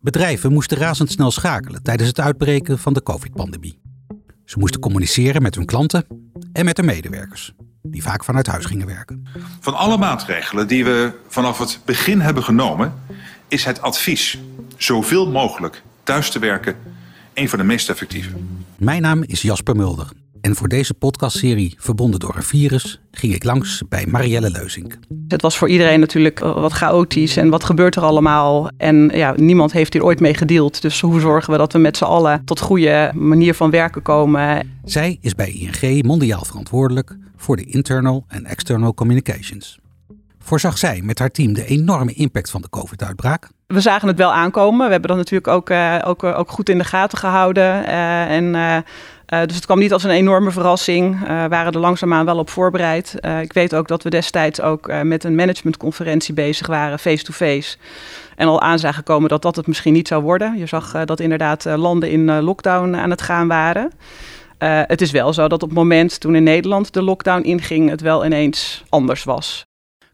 Bedrijven moesten razendsnel schakelen tijdens het uitbreken van de COVID-pandemie. Ze moesten communiceren met hun klanten en met hun medewerkers, die vaak vanuit huis gingen werken. Van alle maatregelen die we vanaf het begin hebben genomen, is het advies zoveel mogelijk thuis te werken een van de meest effectieve. Mijn naam is Jasper Mulder en voor deze podcastserie Verbonden door een virus ging ik langs bij Marielle Leuzink. Het was voor iedereen natuurlijk eh, wat chaotisch en wat gebeurt er allemaal. En ja, niemand heeft hier ooit mee gedeeld. Dus hoe zorgen we dat we met z'n allen tot goede manier van werken komen? Zij is bij ING mondiaal verantwoordelijk voor de internal en external communications. Voorzag zij met haar team de enorme impact van de COVID-uitbraak? We zagen het wel aankomen. We hebben dat natuurlijk ook, uh, ook, ook goed in de gaten gehouden. Uh, en uh, dus het kwam niet als een enorme verrassing. Uh, waren er langzaamaan wel op voorbereid. Uh, ik weet ook dat we destijds ook met een managementconferentie bezig waren, face-to-face. En al aan zagen komen dat dat het misschien niet zou worden. Je zag dat inderdaad landen in lockdown aan het gaan waren. het is wel zo dat op het moment toen in Nederland de lockdown inging, het wel ineens anders was.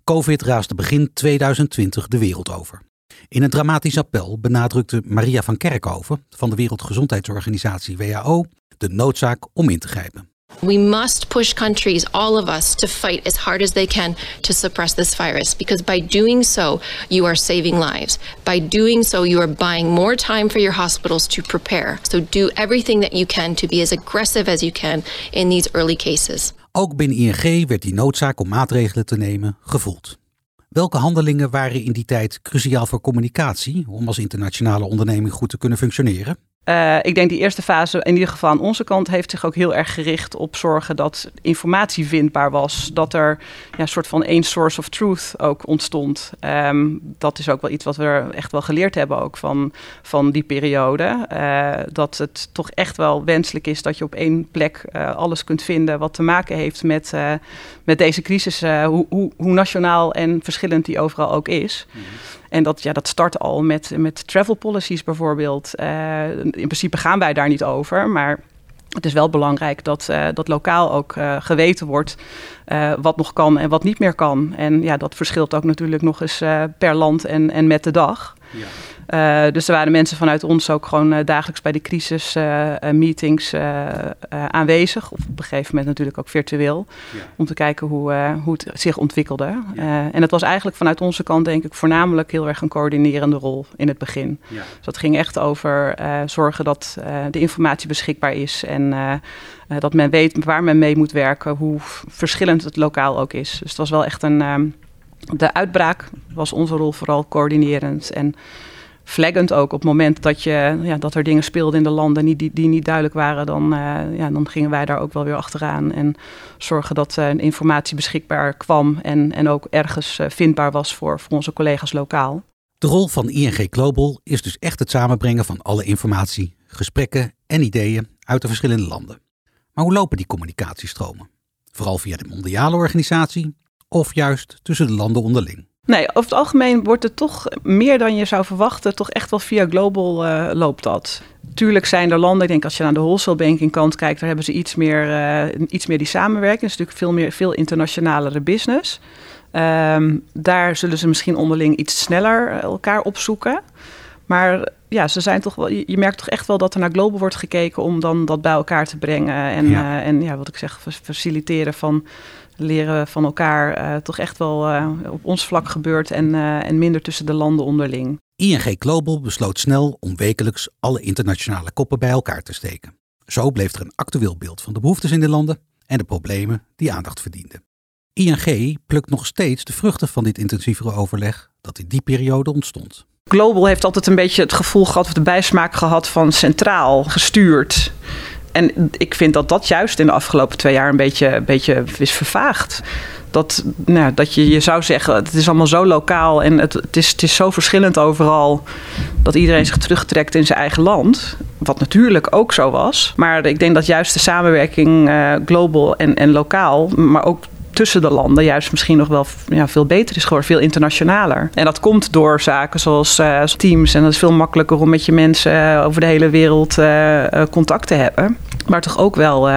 COVID raasde begin 2020 de wereld over. In een dramatisch appel benadrukte Maria van Kerkhoven van de Wereldgezondheidsorganisatie WHO de noodzaak om in te grijpen. We must push countries, all of us, to fight as hard as they can to suppress this virus because by doing so, you are saving lives. By doing so, you are buying more time for your hospitals to prepare. So do everything that you can to be as aggressive as you can in these early cases. Ook binnen ING werd die noodzaak om maatregelen te nemen gevoeld. Welke handelingen waren in die tijd cruciaal voor communicatie om als internationale onderneming goed te kunnen functioneren? Uh, ik denk die eerste fase, in ieder geval aan onze kant, heeft zich ook heel erg gericht op zorgen dat informatie vindbaar was. Dat er ja, een soort van één source of truth ook ontstond. Um, dat is ook wel iets wat we echt wel geleerd hebben ook van, van die periode. Uh, dat het toch echt wel wenselijk is dat je op één plek uh, alles kunt vinden wat te maken heeft met, met deze crisis. Hoe, hoe, hoe, nationaal en verschillend die overal ook is. -hmm. En dat, ja, dat start al met, met travel policies bijvoorbeeld. Uh, in principe gaan wij daar niet over, maar het is wel belangrijk dat, uh, dat lokaal ook uh, geweten wordt wat nog kan en wat niet meer kan. En ja, dat verschilt ook natuurlijk nog eens per land en, en met de dag. Ja. Uh, dus er waren mensen vanuit ons ook gewoon uh, dagelijks bij de crisismeetings uh, aanwezig. Of op een gegeven moment natuurlijk ook virtueel. Ja. Om te kijken hoe, hoe het zich ontwikkelde. Ja. en het was eigenlijk vanuit onze kant denk ik voornamelijk heel erg een coördinerende rol in het begin. Dus dat ging echt over zorgen dat de informatie beschikbaar is. En dat men weet waar men mee moet werken. Hoe verschillend het lokaal ook is. Dus het was wel echt een... Um, de uitbraak was onze rol vooral coördinerend en flaggend ook. Op het moment dat, je, ja, dat er dingen speelden in de landen die, die, niet duidelijk waren, dan, uh, ja, dan gingen wij daar ook wel weer achteraan. En zorgen dat uh, informatie beschikbaar kwam en, en ook ergens uh, vindbaar was voor, voor onze collega's lokaal. De rol van ING Global is dus echt het samenbrengen van alle informatie, gesprekken en ideeën uit de verschillende landen. Maar hoe lopen die communicatiestromen? Vooral via de mondiale organisatie of juist tussen de landen onderling? Nee, over het algemeen wordt het toch meer dan je zou verwachten, toch echt wel via global uh, loopt dat. Tuurlijk zijn er landen, ik denk als je naar de wholesale banking kant kijkt, daar hebben ze iets meer, uh, iets meer die samenwerking. Het is natuurlijk veel, meer, veel internationalere business. Um, daar zullen ze misschien onderling iets sneller elkaar opzoeken. Maar ja, ze zijn toch wel, je merkt toch echt wel dat er naar global wordt gekeken om dan dat bij elkaar te brengen. En ja, uh, en, ja wat ik zeg, faciliteren van leren van elkaar uh, toch echt wel uh, op ons vlak gebeurt en, uh, en minder tussen de landen onderling. ING Global besloot snel om wekelijks alle internationale koppen bij elkaar te steken. Zo bleef er een actueel beeld van de behoeftes in de landen en de problemen die aandacht verdienden. ING plukt nog steeds de vruchten van dit intensievere overleg dat in die periode ontstond. Global heeft altijd een beetje het gevoel gehad, of de bijsmaak gehad van centraal gestuurd. En ik vind dat dat juist in de afgelopen twee jaar een beetje, een beetje is vervaagd. Dat, nou, dat je, je zou zeggen, het is allemaal zo lokaal en het, het, is, het is zo verschillend overal. Dat iedereen zich terugtrekt in zijn eigen land. Wat natuurlijk ook zo was. Maar ik denk dat juist de samenwerking uh, global en, en lokaal, maar ook tussen de landen juist misschien nog wel ja, veel beter is geworden, veel internationaler. En dat komt door zaken zoals uh, teams. En dat is veel makkelijker om met je mensen uh, over de hele wereld contact te hebben. Maar toch ook wel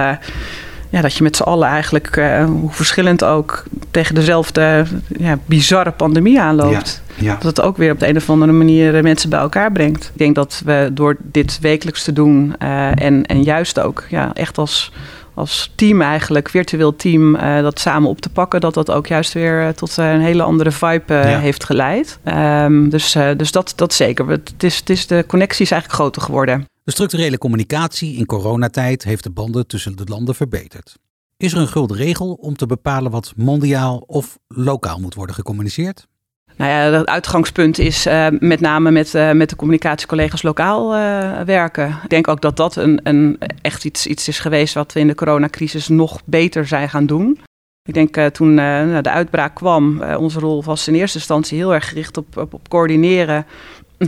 ja, dat je met z'n allen eigenlijk, hoe verschillend ook, tegen dezelfde ja, bizarre pandemie aanloopt. Ja. Ja. Dat het ook weer op de een of andere manier mensen bij elkaar brengt. Ik denk dat we door dit wekelijks te doen en, en juist ook ja, echt als als team eigenlijk, virtueel team, uh, dat samen op te pakken, dat dat ook juist weer eh, tot eh, een hele andere vibe heeft geleid. Um, dus dus dat, dat zeker. Het is, het is, de connectie is eigenlijk groter geworden. De structurele communicatie in coronatijd heeft de banden tussen de landen verbeterd. Is er een gulden regel om te bepalen wat mondiaal of lokaal moet worden gecommuniceerd? Nou ja, het uitgangspunt is uh, met name met, uh, met de communicatiecollega's lokaal uh, werken. Ik denk ook dat dat een, een, echt iets, iets is geweest wat we in de coronacrisis nog beter zijn gaan doen. Ik denk toen nou, de uitbraak kwam, onze rol was in eerste instantie heel erg gericht op, op coördineren.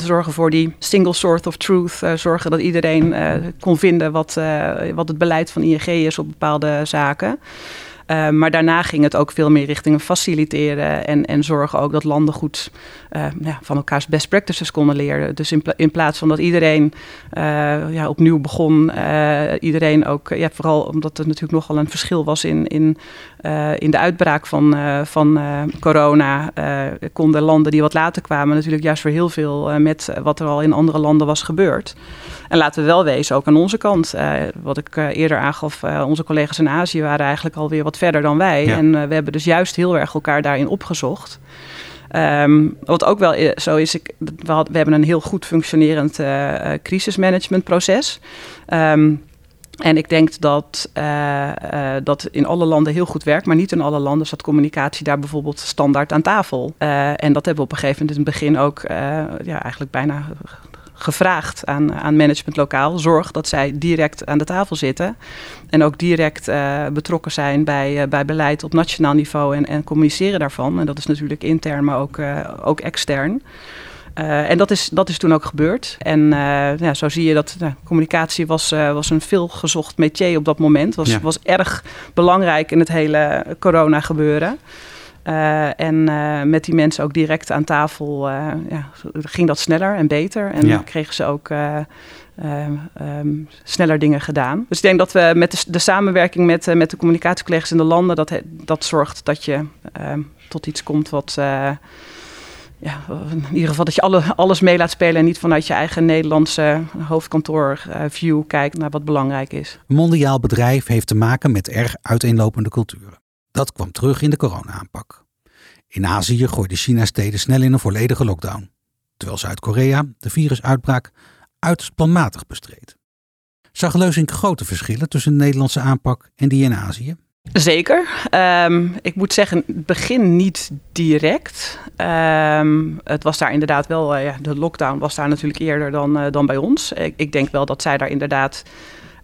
Zorgen voor die single source of truth. zorgen dat iedereen kon vinden wat, wat het beleid van ING is op bepaalde zaken. Uh, maar daarna ging het ook veel meer richting faciliteren en, en zorgen ook dat landen goed uh, ja, van elkaars best practices konden leren. Dus in, plaats van dat iedereen uh, ja, opnieuw begon, iedereen ook, ja, vooral omdat er natuurlijk nogal een verschil was in, in, in de uitbraak van, van corona, konden landen die wat later kwamen natuurlijk juist weer heel veel met wat er al in andere landen was gebeurd. En laten we wel wezen, ook aan onze kant, wat ik eerder aangaf, onze collega's in Azië waren eigenlijk alweer wat verder dan wij. En we hebben dus juist heel erg elkaar daarin opgezocht. Um, wat ook wel zo is, ik, we, had, we hebben een heel goed functionerend uh, crisismanagementproces. Um, en ik denk dat uh, uh, dat in alle landen heel goed werkt, maar niet in alle landen staat communicatie daar bijvoorbeeld standaard aan tafel. Uh, en dat hebben we op een gegeven moment in het begin ook ja, eigenlijk bijna gevraagd aan, aan management lokaal. Zorg dat zij direct aan de tafel zitten. En ook direct uh, betrokken zijn bij, uh, bij beleid op nationaal niveau en, en communiceren daarvan. En dat is natuurlijk intern, maar ook, uh, ook extern. en dat is, dat is toen ook gebeurd. En ja, zo zie je dat communicatie was, was een veel gezocht métier op dat moment. Was, ja. was erg belangrijk in het hele corona gebeuren. Uh, en uh, met die mensen ook direct aan tafel uh, ja, ging dat sneller en beter. En ja. kregen ze ook um, sneller dingen gedaan. Dus ik denk dat we met de, de samenwerking met, met de communicatiecollega's in de landen, dat, dat zorgt dat je ehm, tot iets komt wat. ja, in ieder geval dat je alle, alles mee laat spelen en niet vanuit je eigen Nederlandse hoofdkantoor view kijkt naar wat belangrijk is. Een mondiaal bedrijf heeft te maken met erg uiteenlopende culturen. Dat kwam terug in de corona-aanpak. In Azië gooide China steden snel in een volledige lockdown, terwijl Zuid-Korea de virusuitbraak uiterst planmatig bestreed. Zag Leusink grote verschillen tussen de Nederlandse aanpak en die in Azië? Zeker. Um, ik moet zeggen, het begin niet direct. Um, het was daar inderdaad wel, uh, ja, de lockdown was daar natuurlijk eerder dan, uh, dan bij ons. Ik, denk wel dat zij daar inderdaad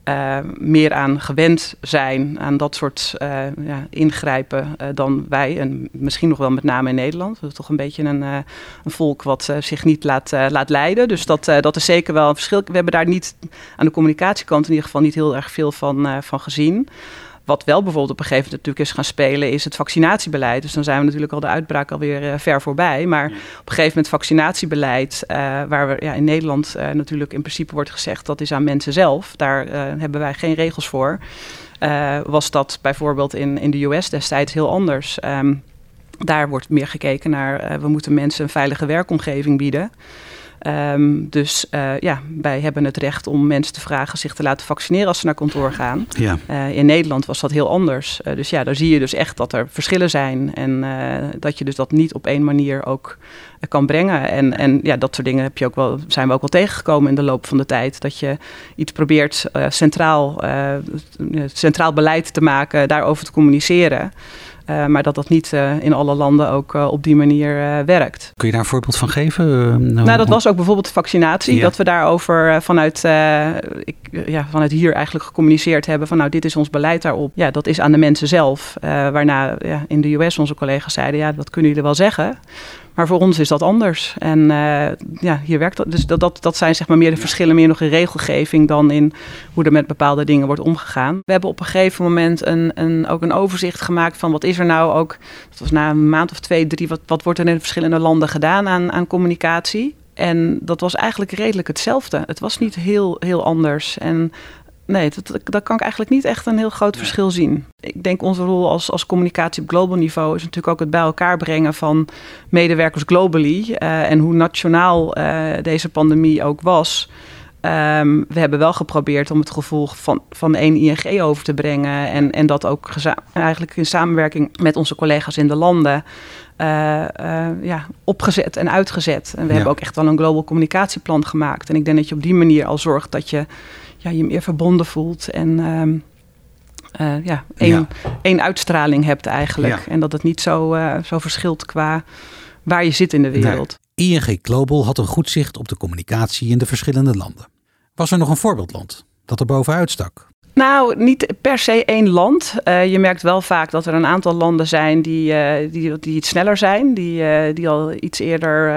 uh, meer aan gewend zijn aan dat soort uh, ja, ingrijpen uh, dan wij. En misschien nog wel met name in Nederland. We toch een beetje een, een volk wat zich niet laat, laat leiden. Dus dat, dat is zeker wel een verschil. We hebben daar niet aan de communicatiekant in ieder geval niet heel erg veel van, van gezien. Wat wel bijvoorbeeld op een gegeven moment natuurlijk is gaan spelen, is het vaccinatiebeleid. Dus dan zijn we natuurlijk al de uitbraak alweer uh, ver voorbij. Maar op een gegeven moment vaccinatiebeleid, uh, waar we ja, in Nederland uh, natuurlijk in principe wordt gezegd dat is aan mensen zelf. Daar hebben wij geen regels voor. was dat bijvoorbeeld in, in de US destijds heel anders. Um, daar wordt meer gekeken naar, we moeten mensen een veilige werkomgeving bieden. Um, dus uh, ja, wij hebben het recht om mensen te vragen zich te laten vaccineren als ze naar kantoor gaan. Ja. Uh, in Nederland was dat heel anders. Uh, dus ja, daar zie je dus echt dat er verschillen zijn. En dat je dus dat niet op één manier ook kan brengen. En, en ja, dat soort dingen heb je ook wel, zijn we ook wel tegengekomen in de loop van de tijd. Dat je iets probeert centraal, centraal beleid te maken, daarover te communiceren. Uh, maar dat dat niet uh, in alle landen ook uh, op die manier werkt. Kun je daar een voorbeeld van geven? nou, dat was ook bijvoorbeeld vaccinatie. Ja. Dat we daarover vanuit, ik, ja, vanuit hier eigenlijk gecommuniceerd hebben van nou dit is ons beleid daarop. Ja, dat is aan de mensen zelf. waarna ja, in de US onze collega's zeiden ja dat kunnen jullie wel zeggen. Maar voor ons is dat anders. En uh, ja, hier werkt dat. Dus dat, dat, dat zijn zeg maar meer de verschillen, meer nog in regelgeving dan in hoe er met bepaalde dingen wordt omgegaan. We hebben op een gegeven moment een, een, ook een overzicht gemaakt van wat is er nou ook. Dat was na een maand of twee, drie, wat, wat wordt er in verschillende landen gedaan aan, aan communicatie. En dat was eigenlijk redelijk hetzelfde. Het was niet heel, heel anders. En Nee, dat, dat kan ik eigenlijk niet echt een heel groot verschil zien. Ik denk onze rol als, als communicatie op global niveau is natuurlijk ook het bij elkaar brengen van medewerkers globally. Uh, en hoe nationaal uh, deze pandemie ook was. Um, we hebben wel geprobeerd om het gevoel van, van één ING over te brengen. En, en dat ook eigenlijk in samenwerking met onze collega's in de landen. Uh, uh, ja, opgezet en uitgezet. En we ja. hebben ook echt wel een global communicatieplan gemaakt. En ik denk dat je op die manier al zorgt dat je ja, je meer verbonden voelt. En um, uh, ja, één, ja. één uitstraling hebt eigenlijk. Ja. En dat het niet zo, zo verschilt qua waar je zit in de wereld. Nee. ING Global had een goed zicht op de communicatie in de verschillende landen. Was er nog een voorbeeldland dat er bovenuit stak? Nou, niet per se één land. Uh, je merkt wel vaak dat er een aantal landen zijn die, uh, die, die iets sneller zijn, die, uh, die al iets eerder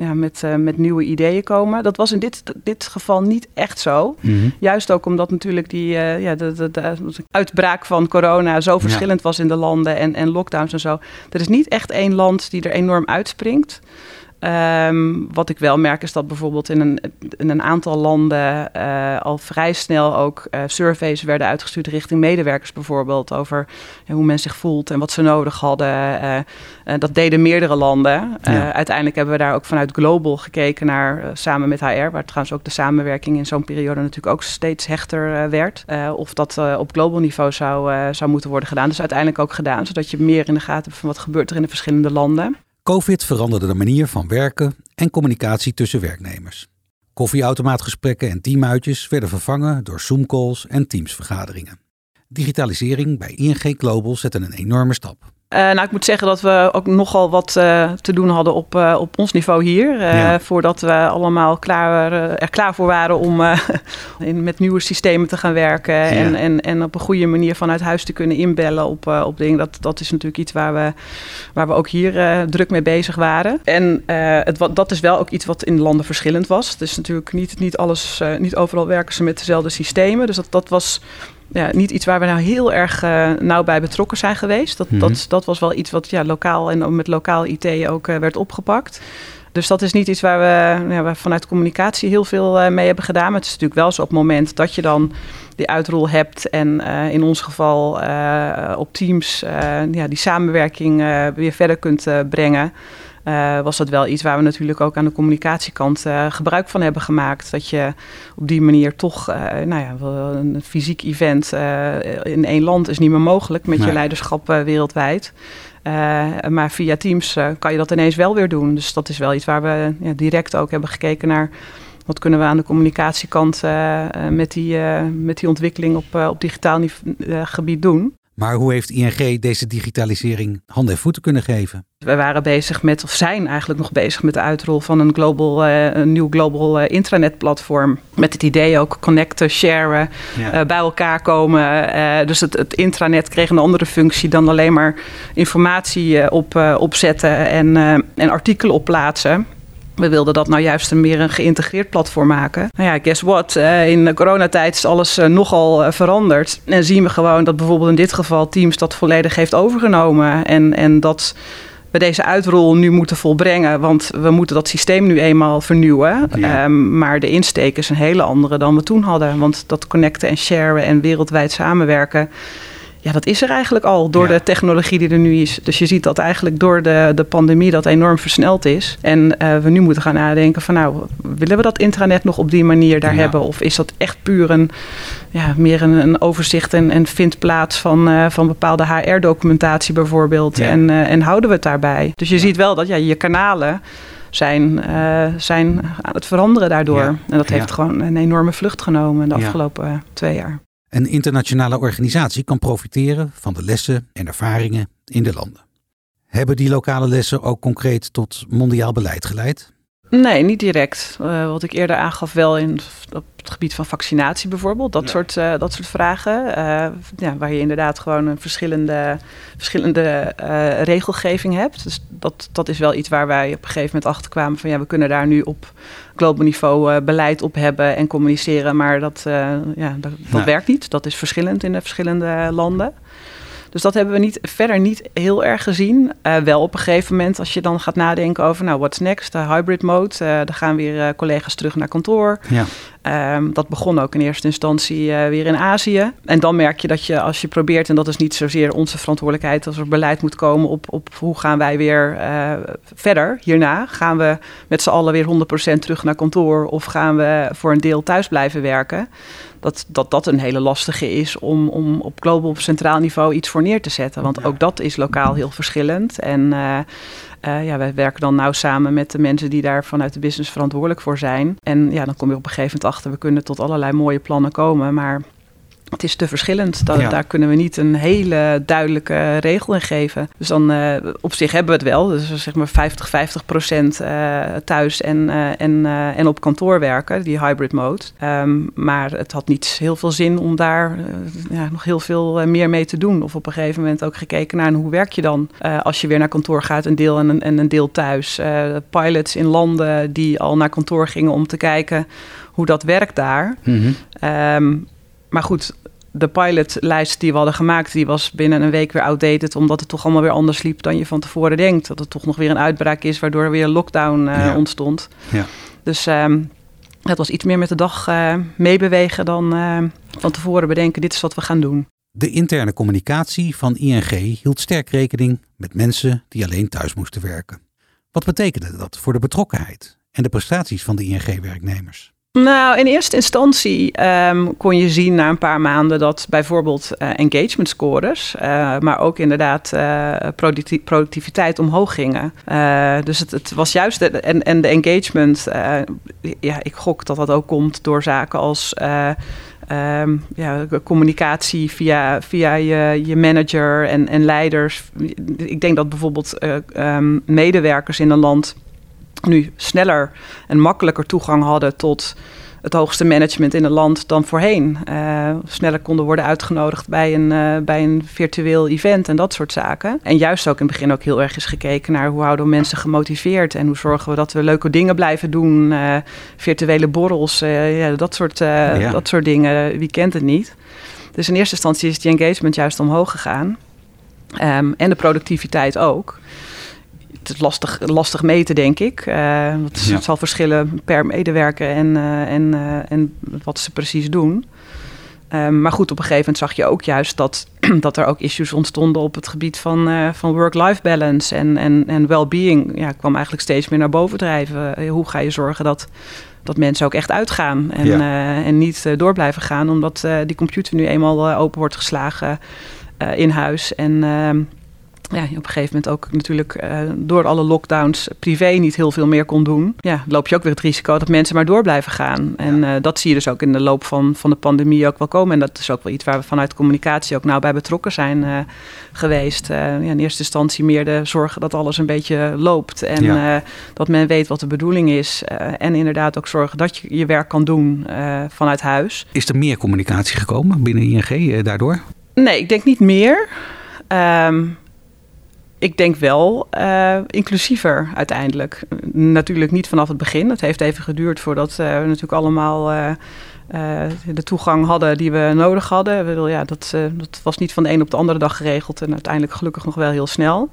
ja, met, met nieuwe ideeën komen. Dat was in dit, dit geval niet echt zo. Mm -hmm. Juist ook omdat natuurlijk die ja, de, de, de, uitbraak van corona zo verschillend ja. was in de landen en, en lockdowns en zo. Er is niet echt één land die er enorm uitspringt. Um, wat ik wel merk is dat bijvoorbeeld in een, in een aantal landen uh, al vrij snel ook uh, surveys werden uitgestuurd richting medewerkers bijvoorbeeld over uh, hoe men zich voelt en wat ze nodig hadden. dat deden meerdere landen. Ja. uiteindelijk hebben we daar ook vanuit Global gekeken naar samen met HR, waar trouwens ook de samenwerking in zo'n periode natuurlijk ook steeds hechter werd. of dat op global niveau zou, zou moeten worden gedaan. Dus uiteindelijk ook gedaan, zodat je meer in de gaten hebt van wat gebeurt er in de verschillende landen. COVID veranderde de manier van werken en communicatie tussen werknemers. Koffieautomaatgesprekken en teamuitjes werden vervangen door Zoom-calls en Teams-vergaderingen. Digitalisering bij ING Global zette een enorme stap. Uh, nou, ik moet zeggen dat we ook nogal wat uh, te doen hadden op, uh, op ons niveau hier. Ja. Voordat we allemaal klaar, er klaar voor waren om in, met nieuwe systemen te gaan werken. Ja. En, en, en op een goede manier vanuit huis te kunnen inbellen op, op dingen. Dat, dat is natuurlijk iets waar we, waar we ook hier druk mee bezig waren. En het, wat, dat is wel ook iets wat in landen verschillend was. Het is natuurlijk niet, niet alles, niet overal werken ze met dezelfde systemen. Dus dat, dat was ja, niet iets waar we nou heel erg uh, nauw bij betrokken zijn geweest. Dat, mm -hmm. dat, dat was wel iets wat ja, lokaal en met lokaal IT ook uh, werd opgepakt. Dus dat is niet iets waar we, ja, waar vanuit communicatie heel veel uh, mee hebben gedaan. Maar het is natuurlijk wel zo op het moment dat je dan die uitrol hebt en in ons geval op Teams ja, die samenwerking weer verder kunt brengen. Uh, was dat wel iets waar we natuurlijk ook aan de communicatiekant uh, gebruik van hebben gemaakt. Dat je op die manier toch, uh, nou ja, een fysiek event in één land is niet meer mogelijk met nee. je leiderschap wereldwijd. maar via Teams kan je dat ineens wel weer doen. Dus dat is wel iets waar we ja, direct ook hebben gekeken naar wat kunnen we aan de communicatiekant met, die, met die ontwikkeling op, op digitaal gebied doen. Maar hoe heeft ING deze digitalisering handen en voeten kunnen geven? We waren bezig met, of zijn eigenlijk nog bezig met de uitrol van een, global, uh, een nieuw global uh, intranet-platform. Met het idee ook connecten, sharen, ja. uh, bij elkaar komen. dus het, het, intranet kreeg een andere functie dan alleen maar informatie op, opzetten en, en artikelen opplaatsen. We wilden dat nou juist een meer een geïntegreerd platform maken. Nou ja, guess what? in de coronatijd is alles nogal veranderd. En zien we gewoon dat bijvoorbeeld in dit geval Teams dat volledig heeft overgenomen. En, en dat we deze uitrol nu moeten volbrengen. Want we moeten dat systeem nu eenmaal vernieuwen. Ja. Um, maar de insteek is een hele andere dan we toen hadden. Want dat connecten en sharen en wereldwijd samenwerken ja, dat is er eigenlijk al door ja. de technologie die er nu is. Dus je ziet dat eigenlijk door de, de pandemie dat enorm versneld is. En uh, we nu moeten gaan nadenken van nou, willen we dat intranet nog op die manier daar ja. hebben? Of is dat echt puur een, ja, meer een, een overzicht en, en vindt plaats van, uh, van bepaalde HR-documentatie bijvoorbeeld? Ja. En, uh, en houden we het daarbij? Dus je ziet wel dat ja, je kanalen zijn, uh, zijn aan het veranderen daardoor. Ja. En dat heeft ja. gewoon een enorme vlucht genomen de afgelopen ja. twee jaar. Een internationale organisatie kan profiteren van de lessen en ervaringen in de landen. Hebben die lokale lessen ook concreet tot mondiaal beleid geleid? Nee, niet direct. Uh, wat ik eerder aangaf, wel in, op het gebied van vaccinatie bijvoorbeeld. Dat, ja. soort, uh, dat soort vragen. Uh, ja, waar je inderdaad gewoon een verschillende, verschillende regelgeving hebt. Dus dat, dat is wel iets waar wij op een gegeven moment achter kwamen van ja, we kunnen daar nu op global niveau beleid op hebben en communiceren. Maar dat, ja, dat, dat ja. werkt niet. Dat is verschillend in de verschillende landen. Dus dat hebben we niet, verder niet heel erg gezien. Uh, wel op een gegeven moment, als je dan gaat nadenken over, nou, what's next? De hybrid mode. Uh, dan gaan weer uh, collega's terug naar kantoor. Ja. Ehm, dat begon ook in eerste instantie weer in Azië. En dan merk je dat je als je probeert, en dat is niet zozeer onze verantwoordelijkheid als er beleid moet komen op, op hoe gaan wij weer verder hierna. Gaan we met z'n allen weer 100% terug naar kantoor of gaan we voor een deel thuis blijven werken? Dat dat, dat een hele lastige is om, om op global op centraal niveau iets voor neer te zetten. Want ook dat is lokaal heel verschillend. En uh, uh, ja, wij werken dan nauw samen met de mensen die daar vanuit de business verantwoordelijk voor zijn. En ja, dan kom je op een gegeven moment achter, we kunnen tot allerlei mooie plannen komen. Maar het is te verschillend. Dat, Daar kunnen we niet een hele duidelijke regel in geven. Dus dan uh, op zich hebben we het wel. Dus zeg maar 50, 50 procent uh, thuis en, uh, en, en op kantoor werken, die hybrid mode. Um, maar het had niet heel veel zin om daar ja, nog heel veel meer mee te doen. Of op een gegeven moment ook gekeken naar hoe werk je dan als je weer naar kantoor gaat, een deel en een, en een deel thuis. pilots in landen die al naar kantoor gingen om te kijken hoe dat werkt daar. Mm -hmm. um, maar goed, de pilotlijst die we hadden gemaakt, die was binnen een week weer outdated, omdat het toch allemaal weer anders liep dan je van tevoren denkt. Dat het toch nog weer een uitbraak is, waardoor er weer een lockdown uh, ja. ontstond. Ja. Dus um, het was iets meer met de dag uh, meebewegen dan uh, van tevoren bedenken, dit is wat we gaan doen. De interne communicatie van ING hield sterk rekening met mensen die alleen thuis moesten werken. Wat betekende dat voor de betrokkenheid en de prestaties van de ING-werknemers? Nou, in eerste instantie um, kon je zien na een paar maanden dat bijvoorbeeld uh, engagement scores, uh, maar ook inderdaad uh, productiviteit omhoog gingen. dus het, het, was juist, en, en de engagement, ja, ik gok dat dat ook komt door zaken als um, ja, communicatie via, via je, je manager en, en leiders. Ik denk dat bijvoorbeeld um, medewerkers in een land nu sneller en makkelijker toegang hadden tot het hoogste management in het land dan voorheen. Uh, sneller konden worden uitgenodigd bij een, uh, bij een virtueel event en dat soort zaken. En juist ook in het begin ook heel erg is gekeken naar hoe houden we mensen gemotiveerd en hoe zorgen we dat we leuke dingen blijven doen. Uh, virtuele borrels, ja, dat, soort, ja. dat soort dingen. Wie kent het niet? Dus in eerste instantie is die engagement juist omhoog gegaan. Um, en de productiviteit ook het is lastig, lastig meten, denk ik. Uh, het, ja. zal verschillen per medewerker en, uh, en, uh, en wat ze precies doen. Um, maar goed, op een gegeven moment zag je ook juist dat, dat er ook issues ontstonden op het gebied van, van work-life balance en, en, en well-being. Ja, kwam eigenlijk steeds meer naar boven drijven. hoe ga je zorgen dat, dat mensen ook echt uitgaan en, ja. en niet door blijven gaan, omdat die computer nu eenmaal open wordt geslagen in huis. En ja, op een gegeven moment ook natuurlijk uh, door alle lockdowns privé niet heel veel meer kon doen. Ja, loop je ook weer het risico dat mensen maar door blijven gaan. En uh, dat zie je dus ook in de loop van, van de pandemie ook wel komen. En dat is ook wel iets waar we vanuit communicatie ook nauw bij betrokken zijn uh, geweest. ja, in eerste instantie meer de zorgen dat alles een beetje loopt. En ja. dat men weet wat de bedoeling is. en inderdaad ook zorgen dat je je werk kan doen vanuit huis. Is er meer communicatie gekomen binnen ING daardoor? Nee, ik denk niet meer. Um, ik denk wel uh, inclusiever uiteindelijk. Natuurlijk niet vanaf het begin. Het heeft even geduurd voordat uh, we natuurlijk allemaal uh, de toegang hadden die we nodig hadden. Ja, dat, dat was niet van de een op de andere dag geregeld en uiteindelijk gelukkig nog wel heel snel.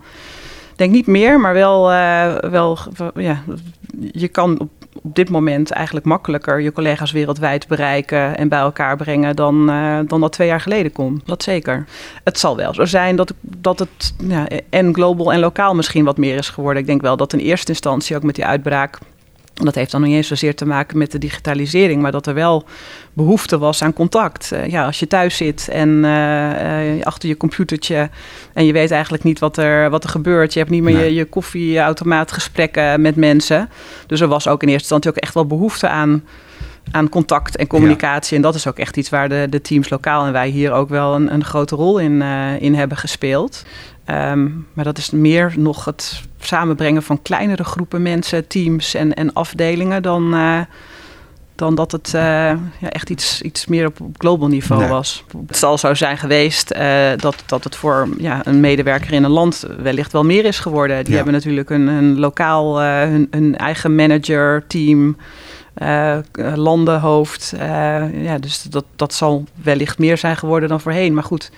Denk niet meer, maar wel, wel ja, je kan op op dit moment eigenlijk makkelijker je collega's wereldwijd bereiken en bij elkaar brengen dan, uh, dan dat twee jaar geleden kon. Dat zeker. Het zal wel zo zijn dat, dat het ja, en global en lokaal misschien wat meer is geworden. Ik denk wel dat in eerste instantie ook met die uitbraak dat heeft dan niet eens zozeer te maken met de digitalisering, maar dat er wel behoefte was aan contact. Uh, ja, als je thuis zit en uh, uh, achter je computertje en je weet eigenlijk niet wat er, wat er gebeurt. Je hebt niet meer nee. je, je koffieautomaat gesprekken met mensen. Dus er was ook in eerste instantie ook echt wel behoefte aan, aan contact en communicatie. Ja. En dat is ook echt iets waar de, de teams lokaal en wij hier ook wel een, een grote rol in, in hebben gespeeld. Um, maar dat is meer nog het samenbrengen van kleinere groepen mensen, teams en, en afdelingen dan, uh, dan dat het uh, ja, echt iets, iets meer op, op global niveau nee. was. Het zal zo zijn geweest uh, dat, dat het voor ja, een medewerker in een land wellicht wel meer is geworden. Die ja. hebben natuurlijk een, een lokaal, hun, hun eigen manager, team. Uh, landenhoofd. Uh, ja, dus dat, dat zal wellicht meer zijn geworden dan voorheen. Maar goed,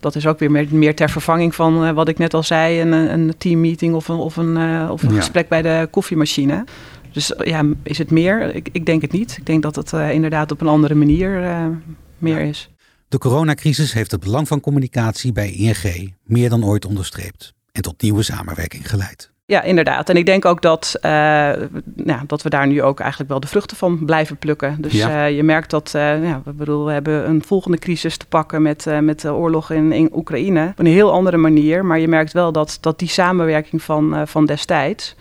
dat is ook weer meer, meer ter vervanging van uh, wat ik net al zei: een, een teammeeting of een, of een, of een ja. gesprek bij de koffiemachine. Dus ja, is het meer? Ik, ik denk het niet. Ik denk dat het inderdaad op een andere manier meer is. De coronacrisis heeft het belang van communicatie bij ING meer dan ooit onderstreept en tot nieuwe samenwerking geleid. Ja, inderdaad. En ik denk ook dat, uh, nou, dat we daar nu ook eigenlijk wel de vruchten van blijven plukken. Dus ja. uh, je merkt dat, uh, ja, we, bedoel, we hebben een volgende crisis te pakken met, met de oorlog in, in Oekraïne. Op een heel andere manier. Maar je merkt wel dat, dat die samenwerking van, van destijds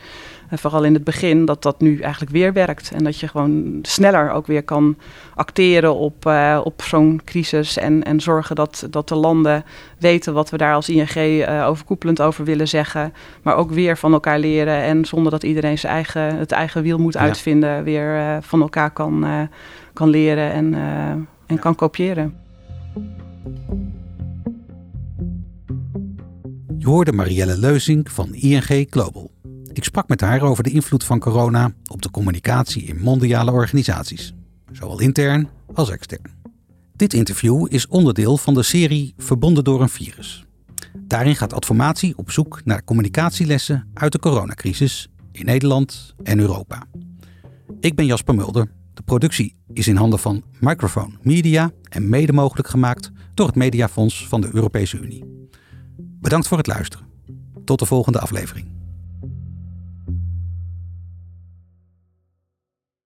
vooral in het begin, dat dat nu eigenlijk weer werkt. En dat je gewoon sneller ook weer kan acteren op, uh, op zo'n crisis. En, en zorgen dat, dat de landen weten wat we daar als ING uh, overkoepelend over willen zeggen. Maar ook weer van elkaar leren. En zonder dat iedereen zijn eigen, het eigen wiel moet uitvinden, weer uh, van elkaar kan, kan leren en, en kan kopiëren. Je hoorde Marielle Leuzing van ING Global. Ik sprak met haar over de invloed van corona op de communicatie in mondiale organisaties, zowel intern als extern. Dit interview is onderdeel van de serie Verbonden door een virus. Daarin gaat Adformatie op zoek naar communicatielessen uit de coronacrisis in Nederland en Europa. Ik ben Jasper Mulder. De productie is in handen van Microphone Media en mede mogelijk gemaakt door het Mediafonds van de Europese Unie. Bedankt voor het luisteren. Tot de volgende aflevering.